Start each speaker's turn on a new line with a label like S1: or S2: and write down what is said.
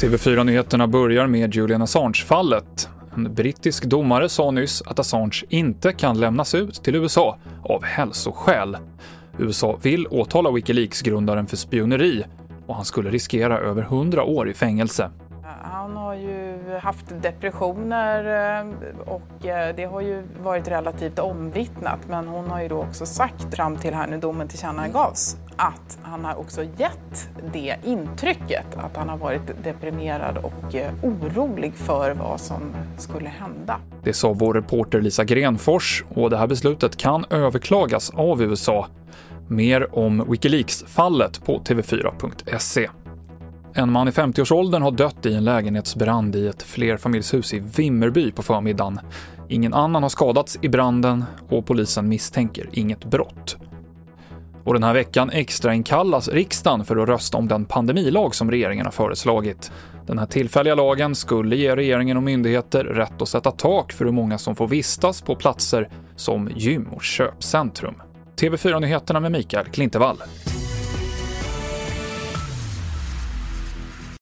S1: TV4-nyheterna börjar med Julian Assange-fallet. En brittisk domare sa nyss att Assange inte kan lämnas ut till USA av hälsoskäl. USA vill åtala Wikileaks-grundaren för spioneri och han skulle riskera över 100 år i fängelse.
S2: Han har ju haft depressioner eh, och eh, det har ju varit relativt omvittnat men hon har ju då också sagt fram till här nu domen tillkännagavs att han har också gett det intrycket att han har varit deprimerad och eh, orolig för vad som skulle hända.
S1: Det sa vår reporter Lisa Grenfors och det här beslutet kan överklagas av USA. Mer om Wikileaks-fallet på tv4.se. En man i 50-årsåldern har dött i en lägenhetsbrand i ett flerfamiljshus i Vimmerby på förmiddagen. Ingen annan har skadats i branden och polisen misstänker inget brott. Och den här veckan extrainkallas riksdagen för att rösta om den pandemilag som regeringen har föreslagit. Den här tillfälliga lagen skulle ge regeringen och myndigheter rätt att sätta tak för hur många som får vistas på platser som gym och köpcentrum. TV4-nyheterna med Mikael Klintevall.